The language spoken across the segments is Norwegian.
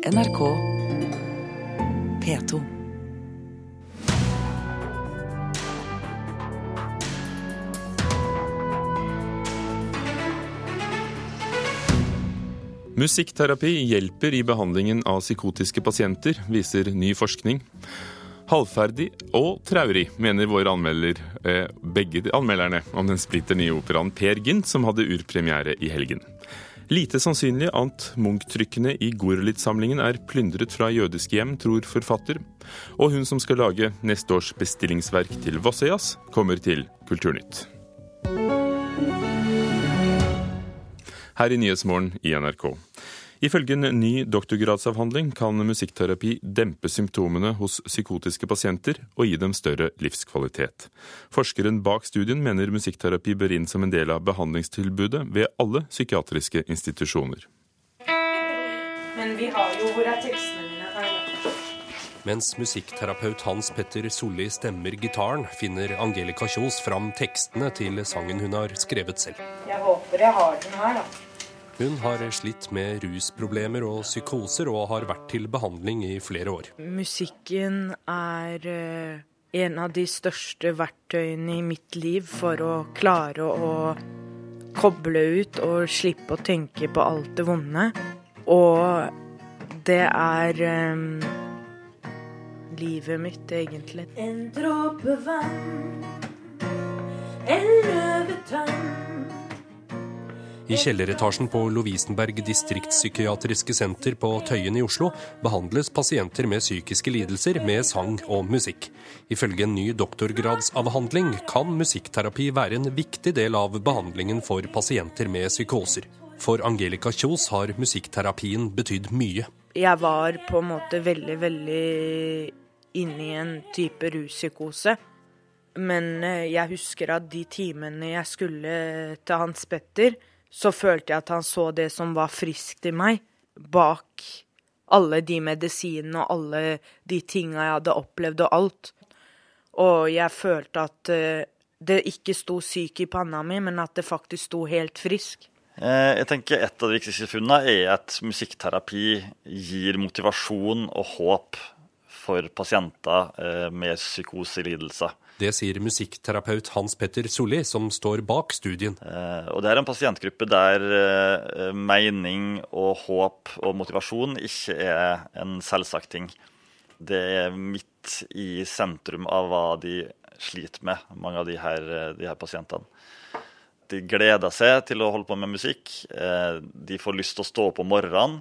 NRK P2. Musikkterapi hjelper i behandlingen av psykotiske pasienter, viser ny forskning. Halvferdig og traurig, mener våre anmelder, eh, begge anmelderne om den splitter nye operaen Per Gynt, som hadde urpremiere i helgen. Lite sannsynlig at Munch-trykkene i Gorlit-samlingen er plyndret fra jødiske hjem, tror forfatter. Og hun som skal lage neste års bestillingsverk til Vossøyas, kommer til Kulturnytt. Her i Nyhetsmorgen i NRK. Ifølge en ny doktorgradsavhandling kan musikkterapi dempe symptomene hos psykotiske pasienter og gi dem større livskvalitet. Forskeren bak studien mener musikkterapi bør inn som en del av behandlingstilbudet ved alle psykiatriske institusjoner. Men vi har jo Hvor er tekstene mine? Her. Mens musikkterapeut Hans Petter Solli stemmer gitaren, finner Angelica Kjos fram tekstene til sangen hun har skrevet selv. Jeg håper jeg har den her, da. Hun har slitt med rusproblemer og psykoser og har vært til behandling i flere år. Musikken er eh, en av de største verktøyene i mitt liv for å klare å koble ut og slippe å tenke på alt det vonde. Og det er um, livet mitt, egentlig. En dråpe vann, en løvetann i kjelleretasjen på Lovisenberg distriktspsykiatriske senter på Tøyen i Oslo behandles pasienter med psykiske lidelser med sang og musikk. Ifølge en ny doktorgradsavhandling kan musikkterapi være en viktig del av behandlingen for pasienter med psykoser. For Angelica Kjos har musikkterapien betydd mye. Jeg var på en måte veldig, veldig inne i en type ruspsykose. Men eh, jeg husker at de timene jeg skulle til Hans Petter, så følte jeg at han så det som var friskt i meg, bak alle de medisinene og alle de tinga jeg hadde opplevd og alt. Og jeg følte at uh, det ikke sto syk i panna mi, men at det faktisk sto helt frisk. Eh, jeg tenker Et av de viktigste funnene er at musikkterapi gir motivasjon og håp for pasienter eh, med psykoselidelser. Det sier musikkterapeut Hans Petter Solli, som står bak studien. Eh, og Det er en pasientgruppe der eh, mening og håp og motivasjon ikke er en selvsagt ting. Det er midt i sentrum av hva de sliter med, mange av de her, de her pasientene. De gleder seg til å holde på med musikk. De får lyst til å stå opp om morgenen.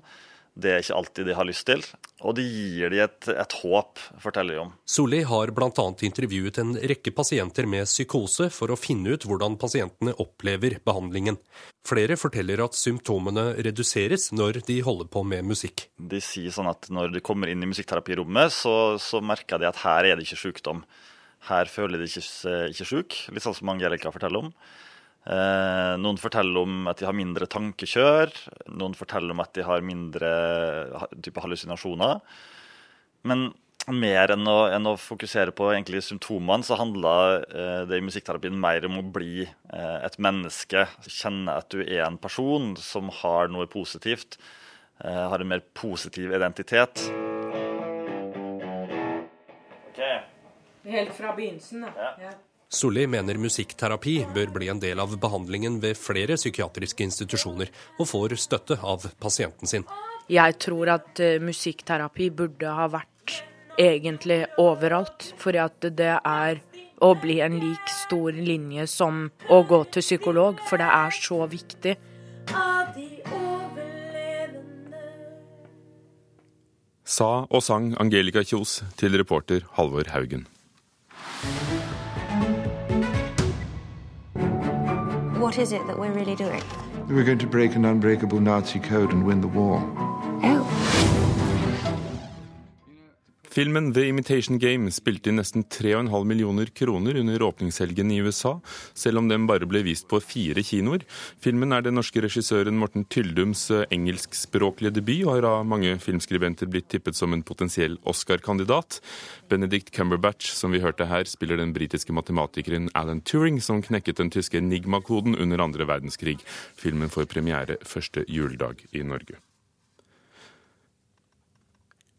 Det er ikke alltid de har lyst til. Og det gir de et, et håp, forteller de om. Solli har bl.a. intervjuet en rekke pasienter med psykose for å finne ut hvordan pasientene opplever behandlingen. Flere forteller at symptomene reduseres når de holder på med musikk. De sier sånn at når de kommer inn i musikkterapirommet, så, så merker de at her er det ikke sykdom. Her føler de ikke, ikke syk, litt sånn som Angelica forteller om. Eh, noen forteller om at de har mindre tankekjør. Noen forteller om at de har mindre type hallusinasjoner. Men mer enn å, enn å fokusere på egentlig symptomene, så handler eh, det i musikkterapien mer om å bli eh, et menneske. Kjenne at du er en person som har noe positivt. Eh, har en mer positiv identitet. Okay. Helt fra begynnelsen, da. Ja. Solli mener musikkterapi bør bli en del av behandlingen ved flere psykiatriske institusjoner, og får støtte av pasienten sin. Jeg tror at uh, musikkterapi burde ha vært egentlig overalt. For at det er å bli en lik stor linje som å gå til psykolog, for det er så viktig. Sa og sang Angelica Kjos til reporter Halvor Haugen. What is it that we're really doing? We're going to break an unbreakable Nazi code and win the war. Oh. Filmen The Imitation Game spilte inn nesten 3,5 millioner kroner under åpningshelgen i USA, selv om den bare ble vist på fire kinoer. Filmen er den norske regissøren Morten Tyldums eh, engelskspråklige debut, og har av mange filmskribenter blitt tippet som en potensiell Oscar-kandidat. Benedict Cumberbatch, som vi hørte her, spiller den britiske matematikeren Alan Turing, som knekket den tyske enigma-koden under andre verdenskrig. Filmen får premiere første juledag i Norge.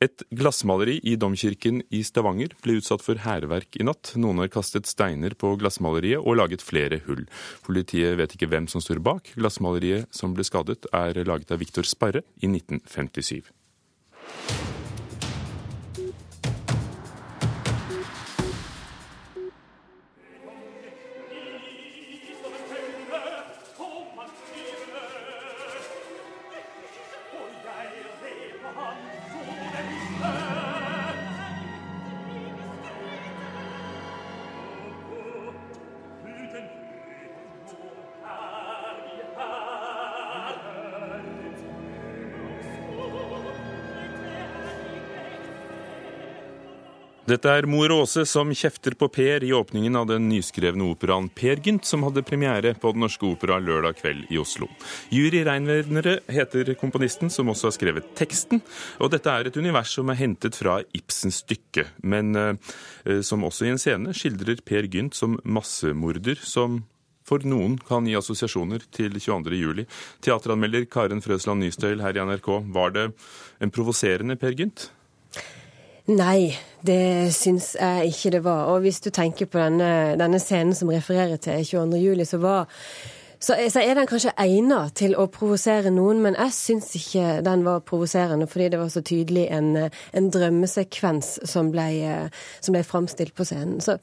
Et glassmaleri i domkirken i Stavanger ble utsatt for hærverk i natt. Noen har kastet steiner på glassmaleriet og laget flere hull. Politiet vet ikke hvem som står bak. Glassmaleriet som ble skadet, er laget av Viktor Sparre i 1957. Dette er Mor Åse som kjefter på Per i åpningen av den nyskrevne operaen Per Gynt, som hadde premiere på Den Norske Opera lørdag kveld i Oslo. Jury Reinvernere heter komponisten, som også har skrevet teksten. Og dette er et univers som er hentet fra Ibsens stykke, men eh, som også i en scene skildrer Per Gynt som massemorder, som for noen kan gi assosiasjoner til 22. juli. Teateranmelder Karen Frøsland Nystøyl her i NRK, var det en provoserende Per Gynt? Nei, det syns jeg ikke det var. Og hvis du tenker på denne, denne scenen som refererer til 22. juli, så var så, er den kanskje egnet til å provosere noen, men jeg syns ikke den var provoserende, fordi det var så tydelig en, en drømmesekvens som ble, som ble framstilt på scenen. Så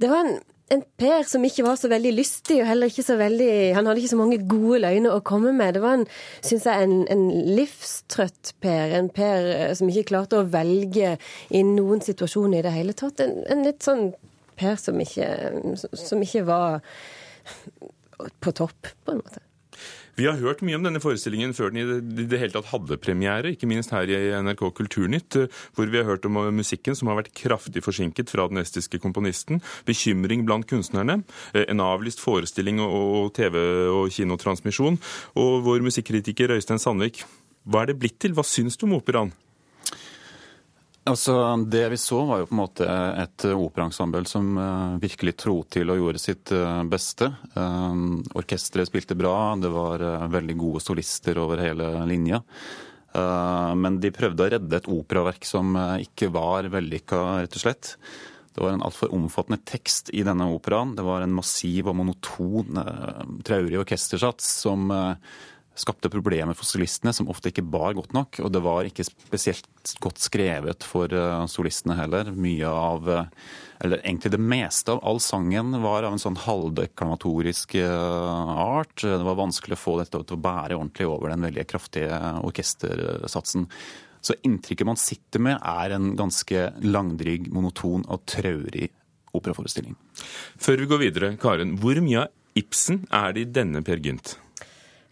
det var en en Per som ikke var så veldig lystig, og heller ikke så veldig Han hadde ikke så mange gode løgner å komme med. Det var en, syns jeg, en, en livstrøtt Per. En Per eh, som ikke klarte å velge i noen situasjoner i det hele tatt. En, en litt sånn Per som ikke, som ikke var på topp, på en måte. Vi har hørt mye om denne forestillingen før den i det hele tatt hadde premiere, ikke minst her i NRK Kulturnytt, hvor vi har hørt om musikken som har vært kraftig forsinket fra den estiske komponisten, bekymring blant kunstnerne, en avlyst forestilling og TV- og kinotransmisjon, og vår musikkritiker Øystein Sandvik, hva er det blitt til? Hva syns du om operaen? Altså, Det vi så, var jo på en måte et operaensemble som uh, virkelig tro til og gjorde sitt uh, beste. Uh, orkesteret spilte bra, det var veldig gode solister over hele linja. men de prøvde å redde et operaverk som ikke var vellykka, rett og slett. Det var en altfor omfattende tekst i denne operaen. Det var en massiv og monoton, traurig orkestersats som skapte problemer for solistene, som ofte ikke bar godt nok. Og det var ikke spesielt godt skrevet for eh, solistene heller. Mye av eh, Eller egentlig det meste av all sangen var av en sånn halvdeklamatorisk eh, art. Det var vanskelig å få dette til å bære ordentlig over den veldig kraftige orkestersatsen. Så inntrykket man sitter med, er en ganske langdrygg, monoton og traurig operaforestilling. Før vi går videre, Karen. Hvor mye av Ibsen er det i denne Per Gynt?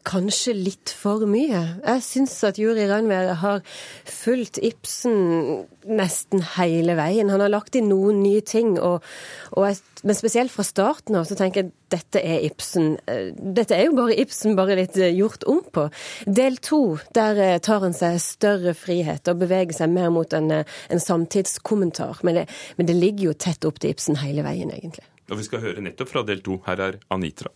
Kanskje litt for mye. Jeg syns at Juri Rønvær har fulgt Ibsen nesten hele veien. Han har lagt inn noen nye ting, og, og jeg, men spesielt fra starten av så tenker jeg dette er Ibsen. Eh, dette er jo bare Ibsen, bare litt eh, gjort om på. Del to, der eh, tar han seg større frihet og beveger seg mer mot en, en samtidskommentar. Men det, men det ligger jo tett opp til Ibsen hele veien, egentlig. Og vi skal høre nettopp fra del to. Her er Anitra.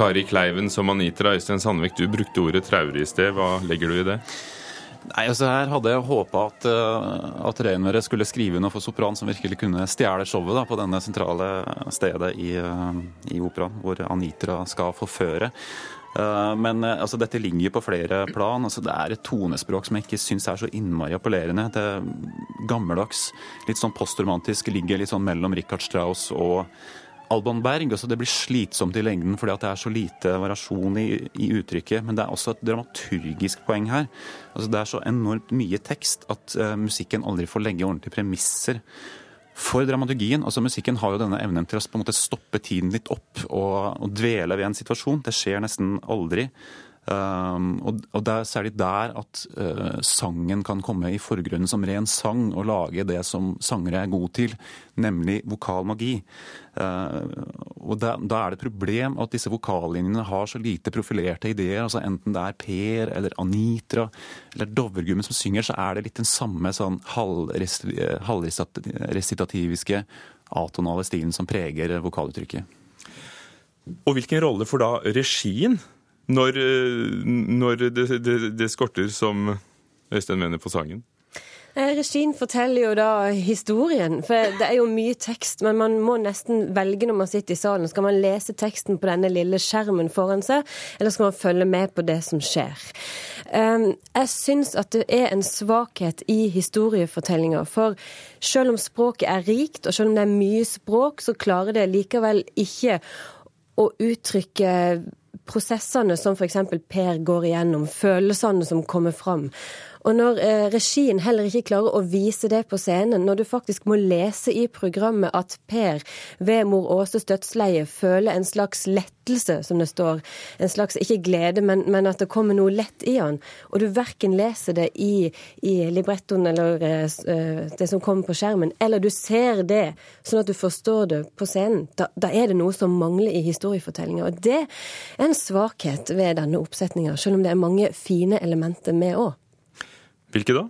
Kari Kleiven som Anitra Øystein Sandvik, du brukte ordet traurig i sted. Hva legger du i det? Nei, altså Her hadde jeg håpa at, uh, at Reinvere skulle skrive noe for sopran som virkelig kunne stjele showet da, på denne sentrale stedet i, uh, i operaen, hvor Anitra skal forføre. Uh, men altså, dette ligger jo på flere plan. Altså, det er et tonespråk som jeg ikke syns er så innmari appellerende. Det er gammeldags, litt sånn postromantisk, ligger litt sånn mellom Richard Strauss og Alban Berg. Altså det blir slitsomt i lengden fordi det er så lite variasjon i, i uttrykket. Men det er også et dramaturgisk poeng her. Altså det er så enormt mye tekst at uh, musikken aldri får legge ordentlige premisser for dramaturgien. Altså Musikken har jo denne evnen til å på en måte stoppe tiden litt opp og, og dvele ved en situasjon. Det skjer nesten aldri. Um, og, det er særlig der at uh, sangen kan komme i forgrunnen som ren sang, og lage det som sangere er gode til, nemlig vokalmagi. Uh, og da, da, er det et problem at disse vokallinjene har så lite profilerte ideer. altså Enten det er Per eller Anitra eller Dovregummen som synger, så er det litt den samme sånn halvresitativiske, atonale stilen som preger vokaluttrykket. Og hvilken rolle får da regien når, når det, det, det, skorter, som Øystein mener, på sangen? Eh, regien forteller jo da historien, for det er jo mye tekst. Men man må nesten velge når man sitter i salen. Skal man lese teksten på denne lille skjermen foran seg, eller skal man følge med på det som skjer? Ehm, jeg syns at det er en svakhet i historiefortellinga. For selv om språket er rikt, og selv om det er mye språk, så klarer det likevel ikke å uttrykke prosessene som f.eks. Per går igjennom, følelsene som kommer fram. Og når eh, regien heller ikke klarer å vise det på scenen, når du faktisk må lese i programmet at Per ved mor Åses dødsleie føler en slags lettelse, som det står, en slags ikke glede, men, men at det kommer noe lett i han, og du verken leser det i, i librettoen eller eh, det som kommer på skjermen, eller du ser det sånn at du forstår det på scenen, da, da er det noe som mangler i historiefortellinga. Og det er en svakhet ved denne oppsetninga, selv om det er mange fine elementer med òg. Hvilke da?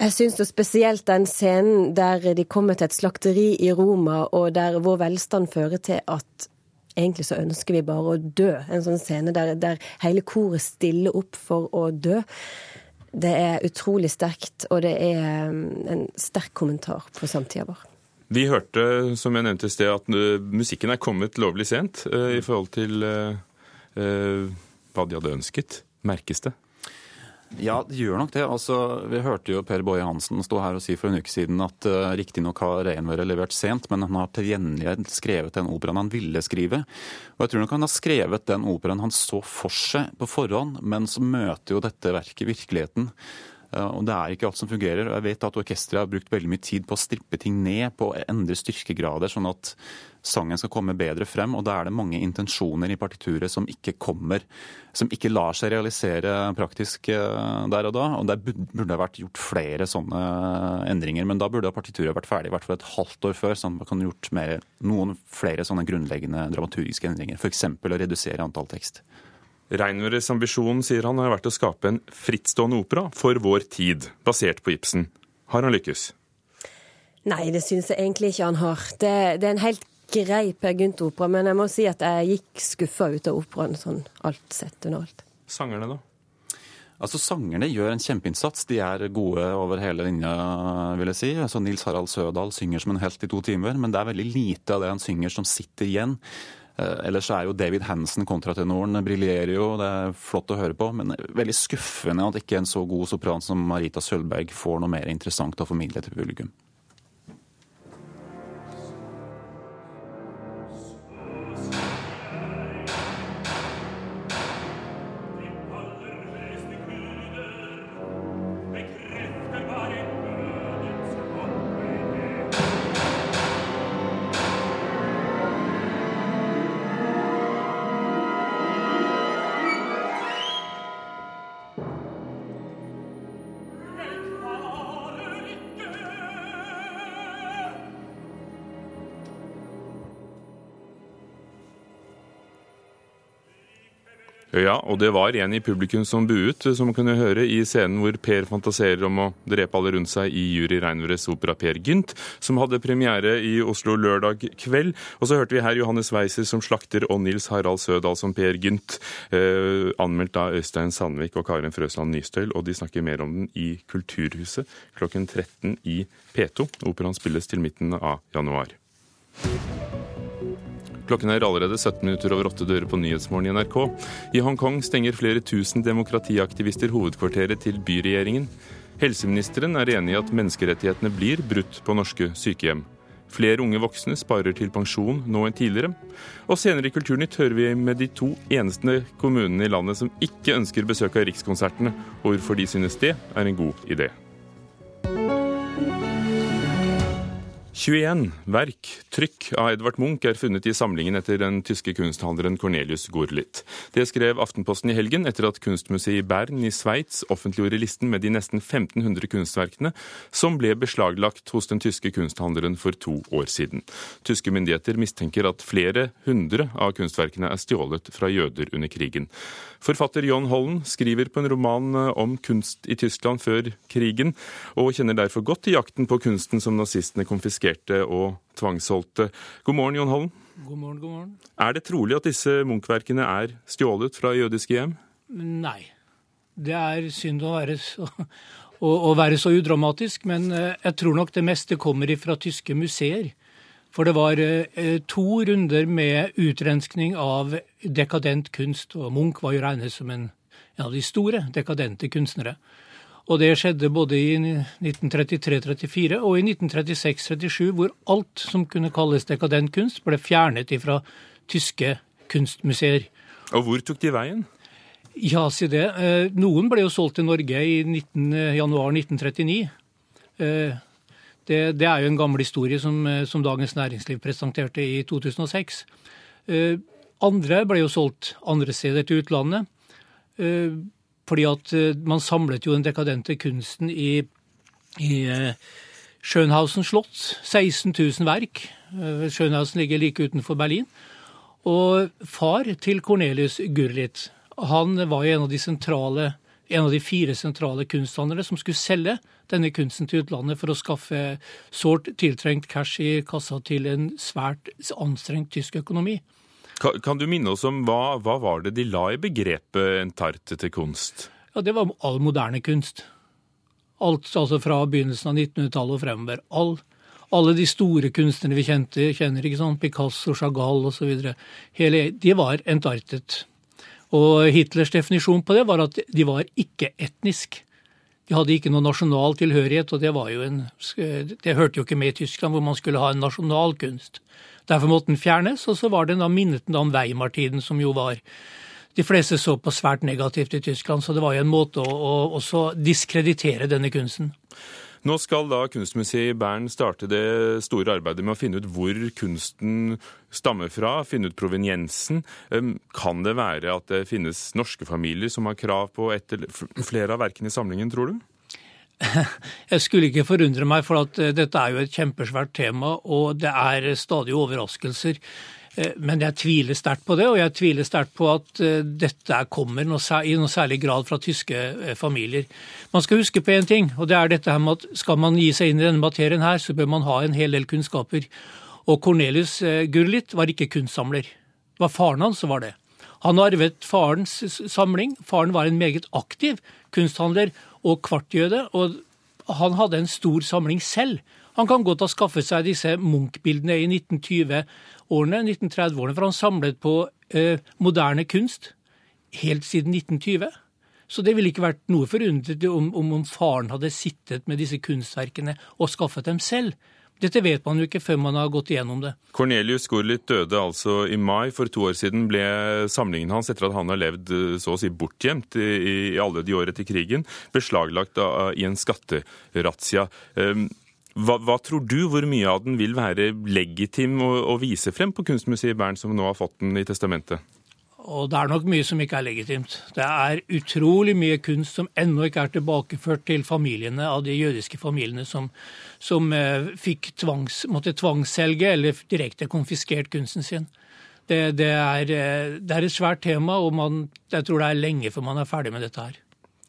Jeg syns spesielt den scenen der de kommer til et slakteri i Roma, og der vår velstand fører til at egentlig så ønsker vi bare å dø. En sånn scene der, der hele koret stiller opp for å dø. Det er utrolig sterkt, og det er um, en sterk kommentar på samtida vår. Vi hørte, som jeg nevnte i sted, at uh, musikken er kommet lovlig sent uh, i forhold til uh, hva de hadde ønsket. Merkes det? Ja, det gjør nok det. Altså, vi hørte jo Per Boje Hansen stå her og si for en uke siden at uh, riktignok har Reinværet levert sent, men han har til gjengjeld skrevet den operaen han ville skrive. Og jeg tror nok han har skrevet den operaen han så for seg på forhånd, men så møter jo dette verket virkeligheten. Uh, og det er ikke alt som fungerer. og Jeg vet at orkesteret har brukt veldig mye tid på å strippe ting ned, på å endre styrkegrader, sånn at sangen skal komme bedre frem. Og da er det mange intensjoner i partituret som ikke kommer, som ikke lar seg realisere praktisk eh, der og da. Og det burde ha vært gjort flere sånne endringer. Men da burde partituret vært ferdig i hvert fall et halvt år før, sånn at man kan gjort mer, noen flere sånne grunnleggende dramaturgiske endringer. F.eks. å redusere antall tekst. Reinværets ambisjon, sier han, har vært å skape en frittstående opera for vår tid, basert på Ibsen. Har han lykkes? Nei, det syns jeg egentlig ikke han har. Det, det er en helt grei Per Gynt-opera, men jeg må si at jeg gikk skuffa ut av operaen, sånn alt sett under alt. Sangerne, da? Altså, Sangerne gjør en kjempeinnsats. De er gode over hele linja, vil jeg si. Altså, Nils Harald Sødal synger som en helt i to timer, men det er veldig lite av det han synger som sitter igjen. Eh, ellers er jo David Hansen, kontratenoren, briljerer jo. Det er flott å høre på. Men veldig skuffende at ikke en så god sopran som Marita Sølberg får noe mer interessant å formidle til publikum. Ja, og det var en i publikum som buet, som kunne høre i scenen hvor Per fantaserer om å drepe alle rundt seg i Jury Reinværets opera Per Gynt, som hadde premiere i Oslo lørdag kveld. Og så hørte vi her Johannes Weiser som slakter og Nils Harald Sødal som Per Gynt. Eh, anmeldt av Øystein Sandvik og Karin Frøsland Nystøyl, og de snakker mer om den i Kulturhuset klokken 13 i P2. Operaen spilles til midten av januar. Klokken er allerede 17 minutter over åtte dører på Nyhetsmorgen i NRK. I Hongkong stenger flere tusen demokratiaktivister hovedkvarteret til byregjeringen. Helseministeren er enig i at menneskerettighetene blir brutt på norske sykehjem. Flere unge voksne sparer til pensjon nå enn tidligere. Og senere i Kulturnytt hører vi med de to eneste kommunene i landet som ikke ønsker besøk av Rikskonsertene, og hvorfor de synes det er en god idé. 21 verk, trykk av Edvard Munch, er funnet i samlingen etter den tyske kunsthandleren Cornelius Gurlitt. Det skrev Aftenposten i helgen etter at kunstmuseet i Bern i Sveits offentliggjorde listen med de nesten 1500 kunstverkene som ble beslaglagt hos den tyske kunsthandleren for to år siden. Tyske myndigheter mistenker at flere hundre av kunstverkene er stjålet fra jøder under krigen. Forfatter John Hollen skriver på en roman om kunst i Tyskland før krigen, og kjenner derfor godt til jakten på kunsten som nazistene konfiskerte konfiskerte og tvangsholdte. God morgen, Jon Holm. God morgen, god morgen. Er det trolig at disse Munch-verkene er stjålet fra jødiske hjem? Nei. Det er synd å være så, å, å være så udramatisk, men eh, jeg tror nok det meste kommer fra tyske museer. For det var eh, to runder med utrenskning av dekadent kunst, og Munch var jo regnet som en, en av de store dekadente kunstnere. Og det skjedde både i 1933-34 og i 1936-37, hvor alt som kunne kalles dekadent kunst, ble fjernet fra tyske kunstmuseer. Og hvor tok de veien? Ja, si det. Eh, noen ble jo solgt til Norge i 19, eh, januar 1939. Eh, det, det, er jo en gammel historie som, som, Dagens Næringsliv presenterte i 2006. Andre ble jo solgt andre steder til utlandet. Fordi at eh, man samlet jo den dekadente kunsten i, i eh, Schönhausen slott. 16 000 verk. Eh, Schönhausen ligger like utenfor Berlin. Og far til Cornelius Gurlitt, han var jo en av de sentrale en av de fire sentrale kunsthandlere som skulle selge denne kunsten til utlandet for å skaffe sårt tiltrengt cash i kassa til en svært anstrengt tysk økonomi. Kan, du minne oss om hva, hva var det de la i begrepet entartete kunst? Ja, Det var all moderne kunst. Alt altså fra begynnelsen av 1900-tallet og fremover. All, alle de store kunstnerne vi kjente, kjenner, ikke sant? Picasso, Chagall osv. De var entartet. Og Hitlers definisjon på det var at de var ikke-etnisk. De hadde ikke noen nasjonal tilhørighet, og det, en, det hørte jo ikke med i Tyskland, hvor man skulle ha en nasjonal kunst. Derfor måtte den fjernes, og så var den da minnet den om Weimar-tiden, som jo var de fleste så på svært negativt i Tyskland, så det var jo en måte å, å også diskreditere denne kunsten. Nå skal da Kunstmuseet i Bern starte det store arbeidet med å finne ut hvor kunsten stammer fra, finne ut proveniensen. Kan det være at det finnes norske familier som har krav på et eller flere av verkene i samlingen, tror du? Jeg skulle ikke forundre meg, for at eh, dette er jo et kjempesvært tema, og det er stadig overraskelser. Eh, men jeg tviler sterkt på det, og jeg tviler sterkt på at eh, dette kommer i noe særlig grad fra tyske familier. Man skal huske på én ting, og det er dette her med at skal man gi seg inn i denne materien her, så bør man ha en hel del kunnskaper. Og Cornelius Gurlitt var ikke kunstsamler. Det var faren hans som var det. Han arvet farens samling. Faren var en meget aktiv kunsthandler og kvartjøde, og han hadde en stor samling selv. Han kan godt ha skaffet seg disse Munch-bildene i 1920-årene, 1930-årene, for han samlet på eh, moderne kunst helt siden 1920. Så det ville ikke vært noe forundret om, om, om faren hadde sittet med disse kunstverkene og skaffet dem selv. Dette vet man jo ikke før man har gått igjennom det. Cornelius Gurlitt døde altså i mai. For to år siden ble samlingen hans, etter at han har levd eh, så å si bortgjemt i, alle de år etter krigen, beslaglagt i en skatterazzia. Ehm, hva, hva, tror du, hvor mye av den vil være legitim å, å vise frem på Kunstmuseet Bern, som nå har fått den i testamentet? Og det er nok mye som ikke er legitimt. Det er utrolig mye kunst som ennå ikke er tilbakeført til familiene av de jødiske familiene som, som eh, fikk tvangs, måtte tvangsselge eller direkte konfiskert kunsten sin. Det, det, er, eh, det, er, et svært tema, og man, jeg tror det er lenge før man er ferdig med dette her.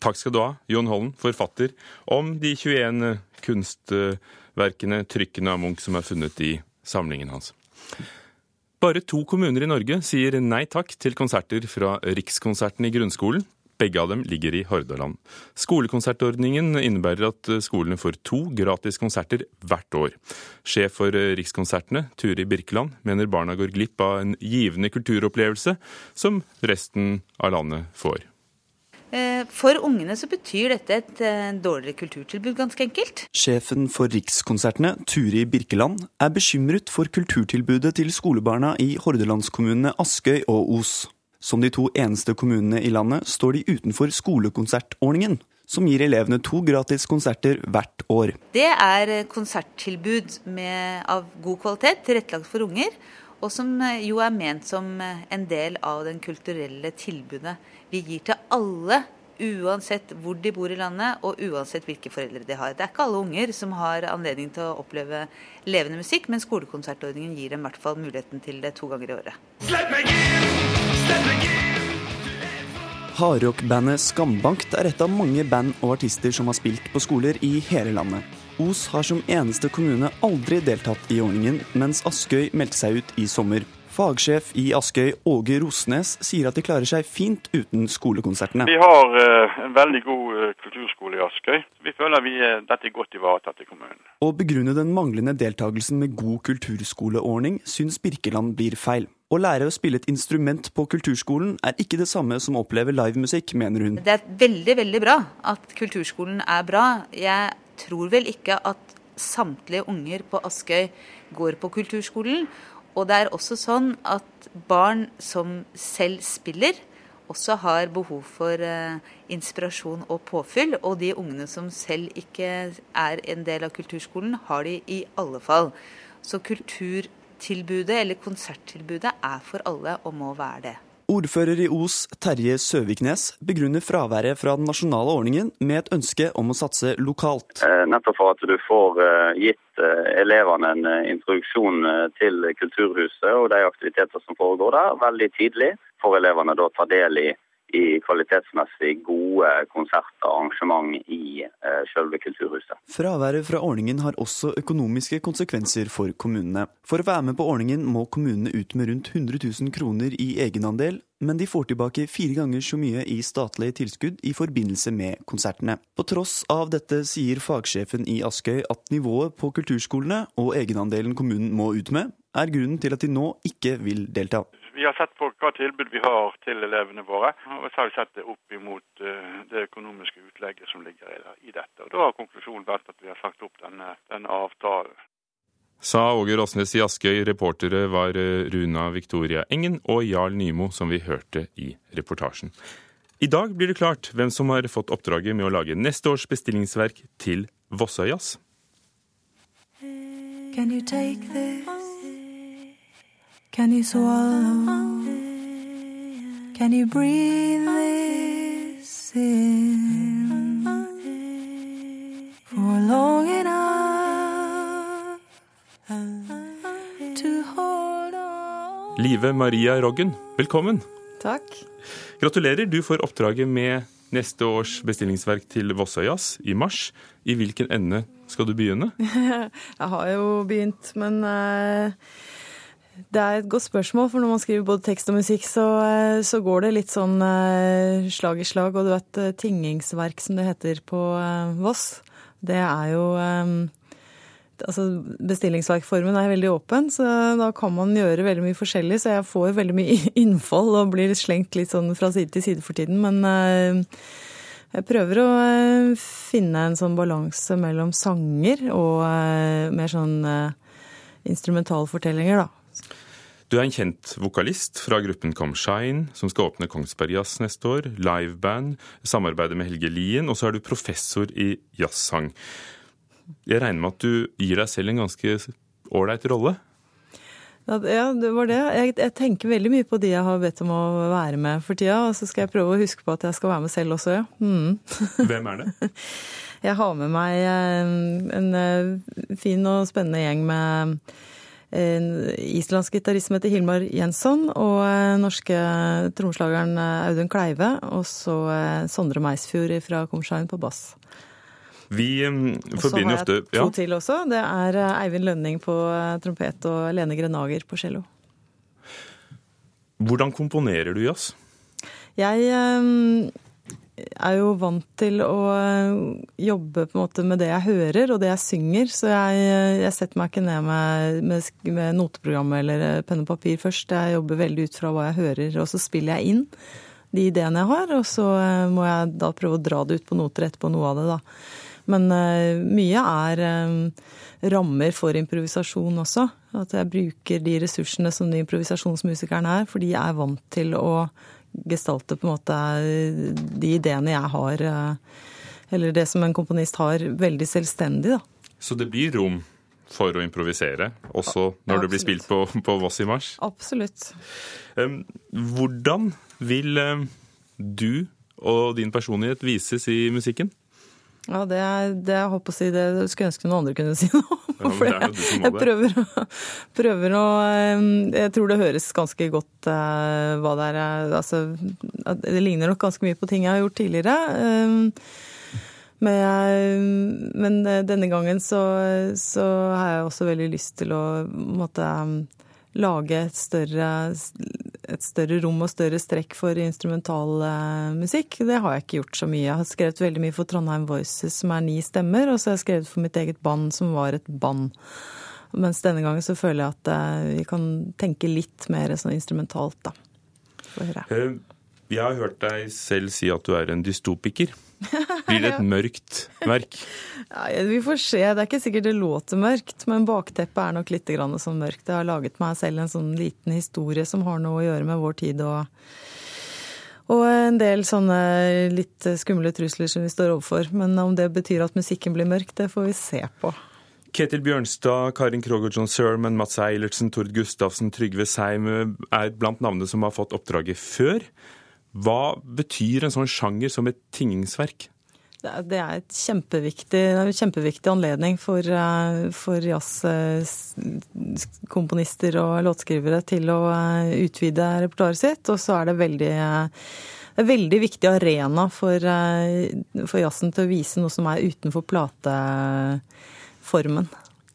Takk skal du ha, Jon Holm, forfatter om de 21 kunstverkene, trykkene av Munch, som er funnet i samlingen hans. Bare to kommuner i Norge sier nei takk til konserter fra Rikskonserten i grunnskolen. Begge av dem ligger i Hordaland. Skolekonsertordningen innebærer at skolene får to gratis konserter hvert år. Sjef for Rikskonsertene, Turi Birkeland, mener barna går glipp av en givende kulturopplevelse som resten av landet får. Eh, for ungene så betyr dette et eh, dårligere kulturtilbud, ganske enkelt. Sjefen for Rikskonsertene, Turi Birkeland, er bekymret for kulturtilbudet til skolebarna i hordalandskommunene Askøy og Os. Som de to eneste kommunene i landet står de utenfor skolekonsertordningen, som gir elevene to gratis konserter hvert år. Det er konserttilbud med, av god kvalitet, tilrettelagt for unger. Og som jo er ment som en del av den kulturelle tilbudet vi gir til alle uansett hvor de bor i landet, og uansett hvilke foreldre de har. Det er ikke alle unger som har anledning til å oppleve levende musikk, men skolekonsertordningen gir dem i hvert fall muligheten til det to ganger i året. Slipp meg inn! Slipp meg inn! Hardrockbandet Skambankt er et av mange band og artister som har spilt på skoler i hele landet. Os har som eneste kommune aldri deltatt i ordningen, mens Askøy meldte seg ut i sommer. Fagsjef i Askøy, Åge Rosnes, sier at de klarer seg fint uten skolekonsertene. Vi har uh, en veldig god uh, kulturskole i Askøy. Vi føler vi er, dette er godt ivaretatt i kommunen. Å begrunne den manglende deltakelsen med god kulturskoleordning syns Birkeland blir feil. Å lære å spille et instrument på kulturskolen er ikke det samme som å oppleve livemusikk, mener hun. Det er veldig, veldig bra at kulturskolen er bra. Jeg tror vel ikke at samtlige unger på Askøy går på kulturskolen. Og det er også sånn at barn som selv spiller, også har behov for eh, inspirasjon og påfyll. Og de ungene som selv ikke er en del av kulturskolen, har de i alle fall. Så kulturtilbudet, eller konserttilbudet, er for alle og må være det. Ordfører i Os, Terje Søviknes, begrunner fraværet fra den nasjonale ordningen med et ønske om å satse lokalt. Eh, nettopp for at du får eh, gitt eh, elevene en introduksjon til Kulturhuset og de aktiviteter som foregår der, veldig tidlig. Får elevene da ta del i i kvalitetsmessig gode konserter og arrangement i eh, selve kulturhuset. Fraværet fra ordningen har også økonomiske konsekvenser for kommunene. For å være med på ordningen må kommunene ut med rundt 100 000 kroner i egenandel, men de får tilbake fire ganger så mye i statlige tilskudd i forbindelse med konsertene. På tross av dette sier fagsjefen i Askøy at nivået på kulturskolene og egenandelen kommunen må ut med, er grunnen til at de nå ikke vil delta. Vi har sett på hva tilbud vi har til elevene våre, og så har vi sett det opp imot eh, det økonomiske utlegget som ligger i dette. Og Da har konklusjonen vært at vi har sagt opp denne, denne avtalen. Sa Åge Rosnes i Askøy. Reportere var eh, Runa Victoria Engen og Jarl Nymo, som vi hørte i reportasjen. I dag blir det klart hvem som har fått oppdraget med å lage neste års bestillingsverk til Vossøyjazz. Can you take this? Can you swallow? Can you breathe this in for long enough to hold on? Live Maria Roggen, velkommen. Takk. Gratulerer, du får oppdraget med neste års bestillingsverk til Vossøyas i mars. I hvilken ende skal du begynne? Jeg har jo begynt, men uh det er et godt spørsmål, for når man skriver både tekst og musikk, så, eh, så går det litt sånn eh, slag i slag. Og du vet, eh, tingingsverk, som det heter på Voss, det er jo Altså, bestillingsverkformen er veldig åpen, så da kan man gjøre veldig mye forskjellig. Så jeg får veldig mye innfall og blir slengt litt sånn fra side til side for tiden. Men jeg prøver å finne en sånn balanse mellom sanger og mer sånn instrumentalfortellinger, da. Du er en kjent vokalist fra gruppen Come Shine, som skal åpne Kongsberg Jazz neste år. Liveband, samarbeide med Helge Lien, og så er du professor i jazzsang. Jeg regner med at du gir deg selv en ganske ålreit rolle? Ja, det var det. Jeg, jeg, tenker veldig mye på de jeg har bedt om å være med for tida. Og så skal jeg prøve å huske på at jeg skal være med selv også, ja. Mm. Hvem er det? Jeg har med meg en, en fin og spennende gjeng med islandsk gitarist som heter Hilmar Jensson, og eh, norske trommeslageren eh, Audun Kleive, og så eh, Sondre Meisfjord fra Komshain på bass. Vi forbinder ofte Og så har jeg to ja. til også. Det er Eivind Lønning på trompet og Lene Grenager på cello. Hvordan komponerer du jazz? Jeg er jo vant til å eh, jobbe på en måte med det jeg hører og det jeg synger, så jeg, jeg setter meg ikke ned med, med, med, noteprogrammet eller eh, penn og papir først. Jeg jobber veldig ut fra hva jeg hører, og så spiller jeg inn de ideene jeg har, og så eh, må jeg da prøve å dra det ut på noter etterpå, noe av det, da. Men mye er rammer for improvisasjon også. At jeg bruker de ressursene som de improvisasjonsmusikerne er, for de er vant til å gestalte på en måte de ideene jeg har. Eh, eller det som en komponist har, veldig selvstendig. da. Så det blir rom for å improvisere, også når Ja, det blir spilt på, på Voss i mars. Absolutt. Hvordan vil um, du og din personlighet vises i musikken? Ja, det er, det jeg håper å si, det skulle jeg ønske noen andre kunne si noe om. Ja, for du må jeg prøver, prøver å Jeg tror det høres ganske godt eh, hva det er. eh, Altså, det ligner nok ganske mye på ting jeg har gjort tidligere. Men, jeg, men eh, denne gangen så, så har jeg også veldig lyst til å måtte, lage et større, et større rom og større strekk for instrumental eh. Det har jeg ikke gjort så mye. Jeg har skrevet veldig mye for Trondheim Voices, som er ni stemmer, og så har jeg skrevet for mitt eget band, som var et band. Mens denne gangen så føler jeg at eh, vi kan tenke litt mer sånn instrumentalt, da. Få høre. Um, jeg har hørt deg selv si at du er en dystopiker. Blir det et mørkt verk? Ja, vi får se. Det er ikke sikkert det låter mørkt, men bakteppet er nok litt grann sånn mørkt. Jeg har laget meg selv en sånn liten historie som har noe å gjøre med vår tid og og en del sånne litt skumle trusler som vi står overfor. Men om det betyr at musikken blir mørk, det får vi se på. Ketil Bjørnstad, Karin Kroger John Sermon, Mats Eilertsen, Tord Gustavsen, Trygve Seim er blant navnene som har fått oppdraget før. Hva betyr en sånn sjanger som et tingingsverk? Det er, et kjempeviktig, en kjempeviktig anledning for, eh, for jazzkomponister og låtskrivere til å eh, utvide repertoaret sitt. Og så er det veldig eh, en veldig viktig arena for, eh, for jazzen til å vise noe som er utenfor plateformen.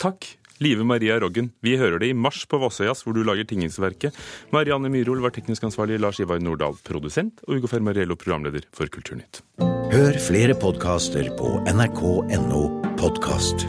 Takk. Live Maria Roggen, vi hører det i mars på Vossøyjazz, hvor du lager tingingsverket. Marianne Myrhol var teknisk ansvarlig, Lars Ivar Nordahl produsent, og Ugo Fermarello programleder for Kulturnytt. Hør flere podkaster på nrk.no podkast.